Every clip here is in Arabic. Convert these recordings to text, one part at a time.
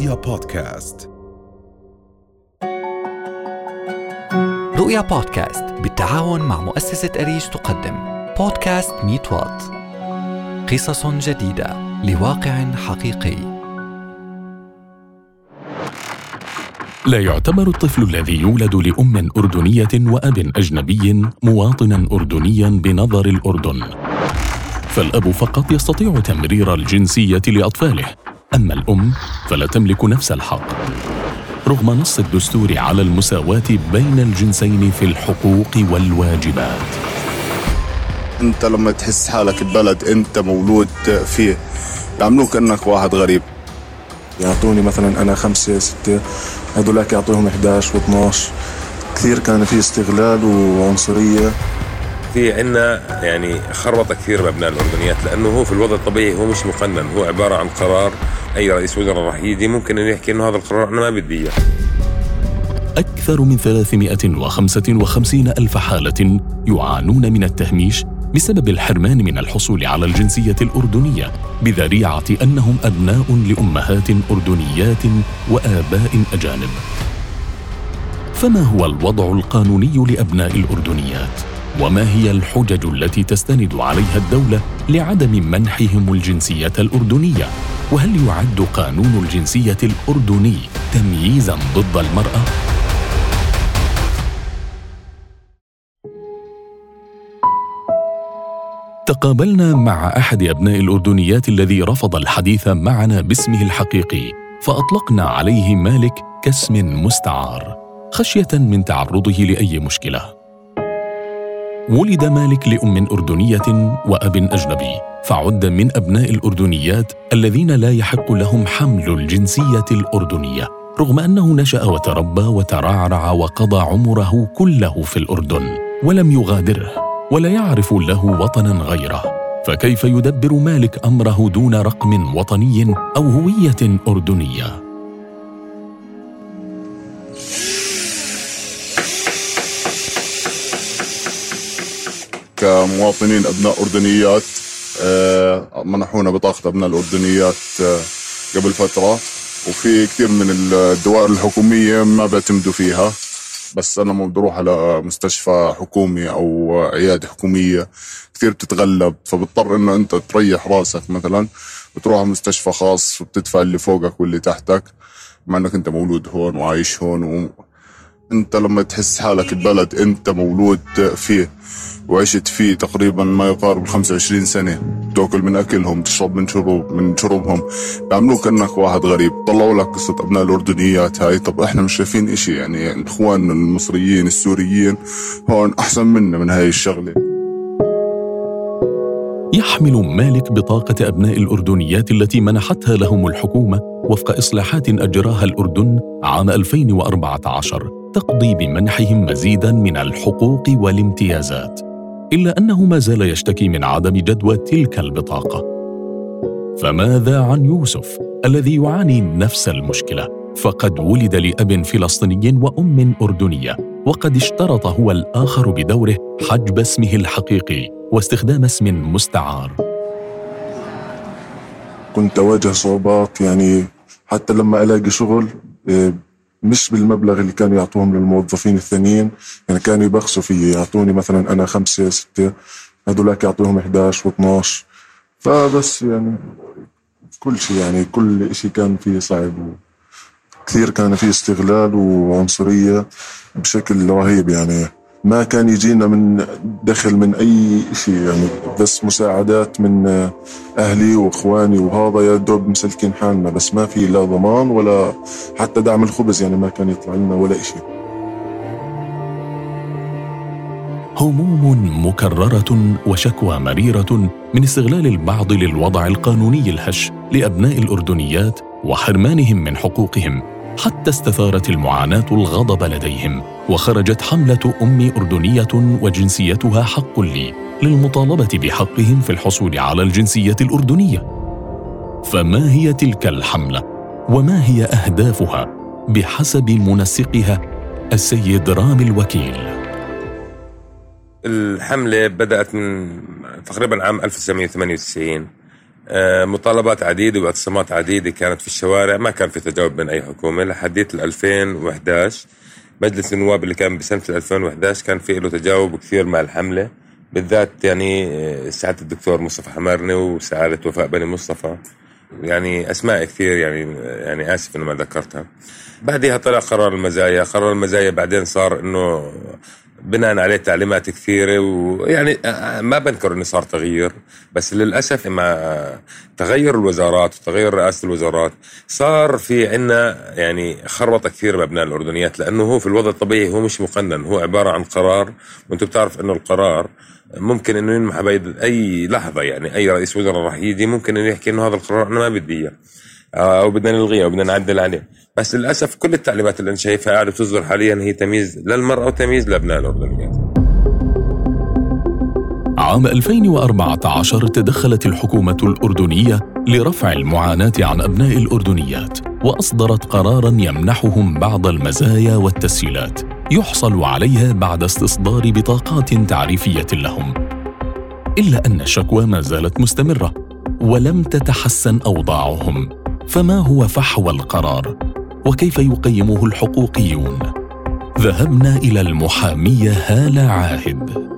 رؤيا بودكاست. رؤيا بودكاست بالتعاون مع مؤسسة أريج تقدم. بودكاست ميت وات قصص جديدة. لواقع حقيقي. لا يعتبر الطفل الذي يولد لأم أردنية وأب أجنبي مواطنا أردنيا بنظر الأردن. فالأب فقط يستطيع تمرير الجنسية لأطفاله. أما الأم فلا تملك نفس الحق. رغم نص الدستور على المساواة بين الجنسين في الحقوق والواجبات. أنت لما تحس حالك البلد أنت مولود فيه يعملوك إنك واحد غريب. يعطوني مثلا أنا خمسة ستة هذولاك يعطوهم 11 و12 كثير كان في استغلال وعنصرية. في عنا يعني خربطة كثير بابناء الأردنيات لأنه هو في الوضع الطبيعي هو مش مقنن هو عبارة عن قرار اي رئيس وزراء راح يجي ممكن انه يحكي إنه هذا القرار أنا ما بدي إياه أكثر من 355 ألف حالة يعانون من التهميش بسبب الحرمان من الحصول على الجنسية الأردنية بذريعة أنهم أبناء لأمهات أردنيات وآباء أجانب. فما هو الوضع القانوني لأبناء الأردنيات؟ وما هي الحجج التي تستند عليها الدولة لعدم منحهم الجنسية الأردنية؟ وهل يعد قانون الجنسية الأردني تمييزا ضد المرأة؟ تقابلنا مع أحد أبناء الأردنيات الذي رفض الحديث معنا باسمه الحقيقي فأطلقنا عليه مالك كاسم مستعار خشية من تعرضه لأي مشكلة ولد مالك لأم أردنية وأب أجنبي فعد من أبناء الأردنيات الذين لا يحق لهم حمل الجنسية الأردنية رغم أنه نشأ وتربى وترعرع وقضى عمره كله في الأردن ولم يغادره ولا يعرف له وطنا غيره فكيف يدبر مالك أمره دون رقم وطني أو هوية أردنية؟ كمواطنين أبناء أردنيات آه، منحونا بطاقة أبناء الأردنيات آه، قبل فترة. وفي كثير من الدوائر الحكومية ما بيعتمدوا فيها. بس أنا لما بروح على مستشفى حكومي أو عيادة حكومية. كثير بتتغلب. فبضطر إنه أنت تريح راسك مثلا. بتروح على مستشفى خاص وبتدفع اللي فوقك واللي تحتك. مع إنك أنت مولود هون وعايش هون و... انت لما تحس حالك البلد انت مولود فيه وعشت فيه تقريبا ما يقارب 25 سنة. تاكل من أكلهم تشرب من شرب من شربهم. بيعملوك أنك واحد غريب. طلعوا لك قصة أبناء الأردنيات هاي. طب إحنا مش شايفين إشي؟ يعني إخواننا المصريين السوريين هون أحسن منا من هاي الشغلة. يحمل مالك بطاقة أبناء الأردنيات التي منحتها لهم الحكومة وفق إصلاحات أجراها الأردن عام 2014 تقضي بمنحهم مزيدا من الحقوق والامتيازات إلا أنه ما زال يشتكي من عدم جدوى تلك البطاقة. فماذا عن يوسف الذي يعاني نفس المشكلة؟ فقد ولد لأب فلسطيني وأم أردنية وقد اشترط هو الآخر بدوره حجب اسمه الحقيقي واستخدام اسم مستعار. كنت أواجه صعوبات يعني حتى لما ألاقي شغل إيه، مش بالمبلغ اللي كانوا يعطوهم للموظفين الثانيين. يعني كانوا يبخسوا فيي يعطوني مثلا أنا خمسة ستة هذولاك يعطوهم 11 و12 فبس يعني كل شيء يعني كل شيء كان فيه صعب. كثير كان فيه استغلال وعنصرية بشكل رهيب. يعني ما كان يجينا من دخل من أي شيء يعني بس مساعدات من أهلي وإخواني وهذا يا دوب مسلكين حالنا. بس ما في لا ضمان ولا حتى دعم الخبز يعني ما كان يطلع لنا ولا شيء هموم مكررة وشكوى مريرة من استغلال البعض للوضع القانوني الهش لأبناء الأردنيات وحرمانهم من حقوقهم حتى استثارت المعاناة الغضب لديهم وخرجت حملة امي أردنية وجنسيتها حق لي للمطالبة بحقهم في الحصول على الجنسية الأردنية. فما هي تلك الحملة؟ وما هي أهدافها بحسب منسقها السيد رامي الوكيل؟ الحملة بدأت من تقريبا عام 1998 آه، مطالبات عديدة واعتصامات عديدة كانت في الشوارع. ما كان في تجاوب من أي حكومة. لحديت 2011 مجلس النواب اللي كان بسنة 2011 كان في له تجاوب كثير مع الحملة. بالذات يعني آه، سعادة الدكتور مصطفى حمارني وسعادة وفاء بني مصطفى. يعني أسماء كثير يعني يعني اسف إنه ما ذكرتها. بعدها طلع قرار المزايا قرار المزايا بعدين صار إنه بناء عليه تعليمات كثيرة ويعني ما بنكر إنه صار تغيير بس للأسف مع تغير الوزارات وتغير رئاسة الوزارات صار في عنا يعني خربطة كثير بابناء الأردنيات لأنه هو في الوضع الطبيعي هو مش مقنن هو عبارة عن قرار وأنت بتعرف إنه القرار ممكن إنه ينمح باي لحظة يعني أي رئيس وزراء راح يجي ممكن إنه يحكي إنه هذا القرار أنا ما بدي إياه أو بدنا نلغيه أو بدنا نعدل عليه. بس للأسف كل التعليمات اللي أنا شايفها قاعدة تصدر حاليا هي تمييز للمرأة وتمييز لأبناء الأردنيات. عام 2014 تدخلت الحكومة الأردنية لرفع المعاناة عن أبناء الأردنيات وأصدرت قرارا يمنحهم بعض المزايا والتسهيلات. يحصل عليها بعد استصدار بطاقات تعريفية لهم. إلا أن الشكوى ما زالت مستمرة ولم تتحسن أوضاعهم. فما هو فحوى القرار؟ وكيف يقيمه الحقوقيون؟ ذهبنا إلى المحامية هالة عاهد.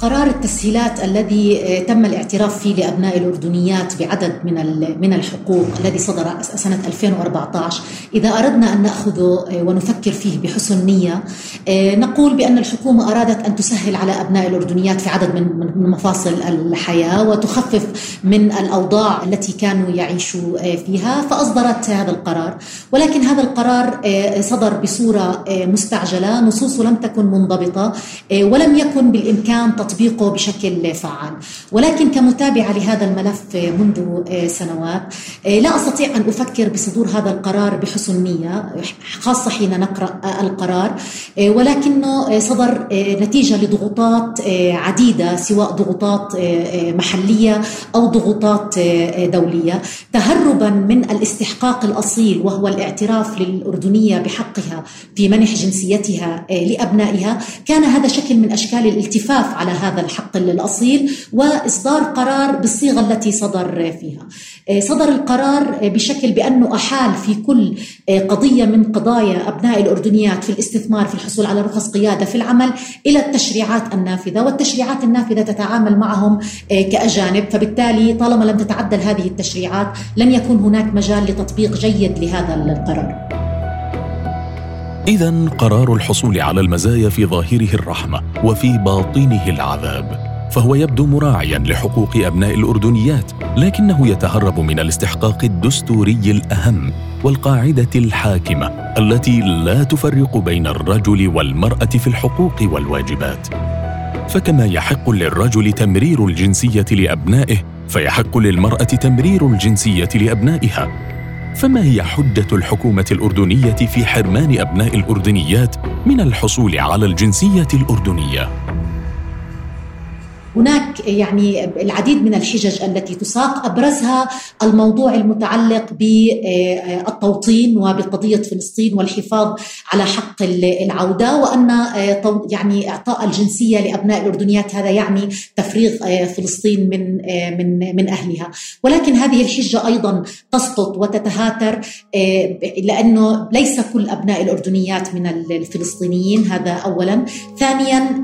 قرار التسهيلات الذي آه، تم الاعتراف فيه لأبناء الأردنيات بعدد من من الحقوق الذي صدر سنة 2014 إذا أردنا أن ناخذه آه، ونفكر فيه بحسن نية آه، نقول بأن الحكومة أرادت أن تسهل على أبناء الأردنيات في عدد من مفاصل الحياة وتخفف من الأوضاع التي كانوا يعيشوا فيها فأصدرت هذا القرار. ولكن هذا القرار صدر بصورة مستعجلة نصوصه لم تكن منضبطة ولم يكن بالإمكان تطبيقه بشكل فعال. ولكن كمتابعة لهذا الملف منذ سنوات لا أستطيع أن أفكر بصدور هذا القرار بحسن نية خاصة حين نقرأ القرار ولكنه صدر نتيجة لضغوطات عديدة سواء ضغوطات محلية أو ضغوطات دولية. تهربا من الاستحقاق الأصيل وهو الاعتراف للأردنية بحقها في منح جنسيتها لأبنائها كان هذا شكل من أشكال الالتفاف على هذا الحق الأصيل وإصدار قرار بالصيغة التي صدر فيها. آه، صدر القرار بشكل بأنه أحال في كل آه، قضية من قضايا أبناء الأردنيات في الاستثمار في الحصول على رخص قيادة في العمل إلى التشريعات النافذة. والتشريعات النافذة تتعامل معهم آه، كأجانب. فبالتالي طالما لم تتعدل هذه التشريعات لن يكون هناك مجال لتطبيق جيد لهذا القرار. إذا قرار الحصول على المزايا في ظاهره الرحمة وفي باطنه العذاب فهو يبدو مراعيا لحقوق أبناء الأردنيات لكنه يتهرب من الاستحقاق الدستوري الأهم والقاعدة الحاكمة التي لا تفرق بين الرجل والمرأة في الحقوق والواجبات. فكما يحق للرجل تمرير الجنسية لأبنائه فيحق للمرأة تمرير الجنسية لأبنائها. فما هي حجة الحكومة الأردنية في حرمان أبناء الأردنيات من الحصول على الجنسية الأردنية؟ هناك يعني العديد من الحجج التي تساق أبرزها الموضوع المتعلق بالتوطين وبقضيه فلسطين والحفاظ على حق العودة وأن يعني إعطاء الجنسية لأبناء الأردنيات هذا يعني تفريغ فلسطين من من من أهلها. ولكن هذه الحجة أيضا تسقط وتتهاتر لأنه ليس كل أبناء الأردنيات من الفلسطينيين هذا اولا. ثانيا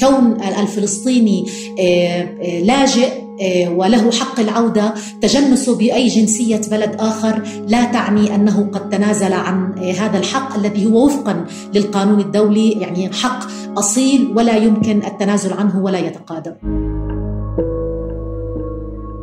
كون الفلسطيني آه، آه، لاجئ آه، وله حق العودة. تجنسه بأي جنسية بلد آخر لا تعني أنه قد تنازل عن هذا الحق الذي هو وفقا للقانون الدولي يعني حق أصيل ولا يمكن التنازل عنه ولا يتقادم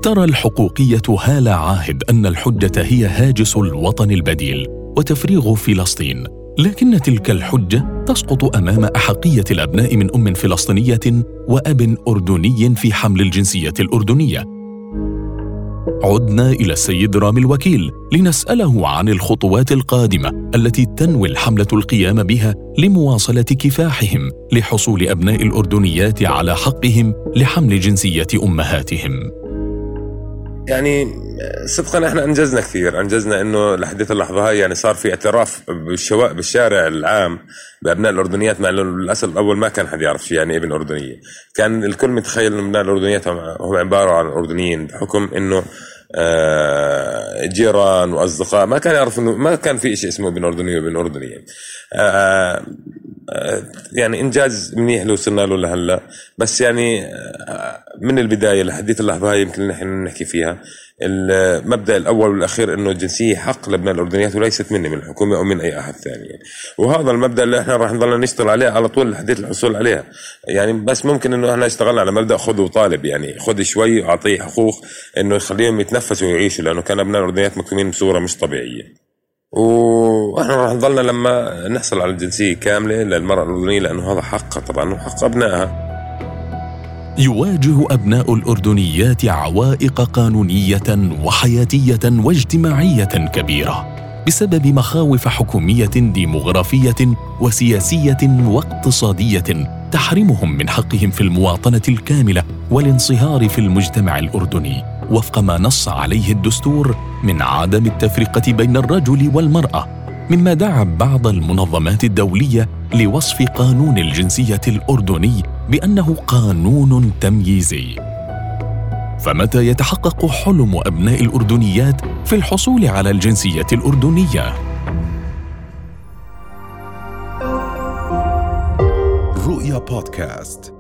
ترى الحقوقية هالة عاهد أن الحجة هي هاجس الوطن البديل وتفريغ فلسطين. لكن تلك الحجة تسقط أمام أحقية الأبناء من أم فلسطينية وأب أردني في حمل الجنسية الأردنية. عدنا إلى السيد رامي الوكيل لنسأله عن الخطوات القادمة التي تنوي الحملة القيام بها لمواصلة كفاحهم لحصول أبناء الأردنيات على حقهم لحمل جنسية أمهاتهم. يعني صدقا إحنا أنجزنا كثير أنجزنا إنه لحديث اللحظة هاي يعني صار في اعتراف. بالشارع العام بأبناء الأردنيات مع إنه للأسف الأول ما كان حد يعرف شو يعني ابن أردنية كان الكل متخيل إنه أبناء الأردنيات هم عبارة عن أردنيين بحكم إنه آه، جيران وأصدقاء ما كان يعرف إنه ما كان في شيء اسمه ابن اردني وابن أردنية آه، آه، يعني إنجاز منيح اللي وصلنا له لهلا. بس يعني من البداية لحديث اللحظة هاي يمكن نحن نحكي فيها. المبدأ الأول والأخير إنه الجنسيه حق لابناء الأردنيات وليست مني من الحكومة أو من أي أحد ثاني. وهذا المبدأ اللي إحنا راح نضل نشتغل عليه على طول لحديث الحصول عليها. يعني بس ممكن إنه إحنا اشتغلنا على مبدأ خذ وطالب. يعني خذ شوي وأعطيه حقوق إنه يخليهم يتنفسوا ويعيشوا لأنه كان ابناء الأردنيات مكتومين بصورة مش طبيعية. وإحنا راح نضلنا لما نحصل على الجنسية كاملة للمرأة الأردنية لأنه هذا حقها طبعا وحق أبنائها. يواجه أبناء الأردنيات عوائق قانونية وحياتية واجتماعية كبيرة بسبب مخاوف حكومية ديمغرافيه وسياسية واقتصادية تحرمهم من حقهم في المواطنة الكاملة والانصهار في المجتمع الأردني. وفق ما نص عليه الدستور من عدم التفرقة بين الرجل والمرأة مما دعا بعض المنظمات الدولية لوصف قانون الجنسية الأردني بأنه قانون تمييزي. فمتى يتحقق حلم أبناء الأردنيات في الحصول على الجنسية الأردنية؟ رؤيا بودكاست.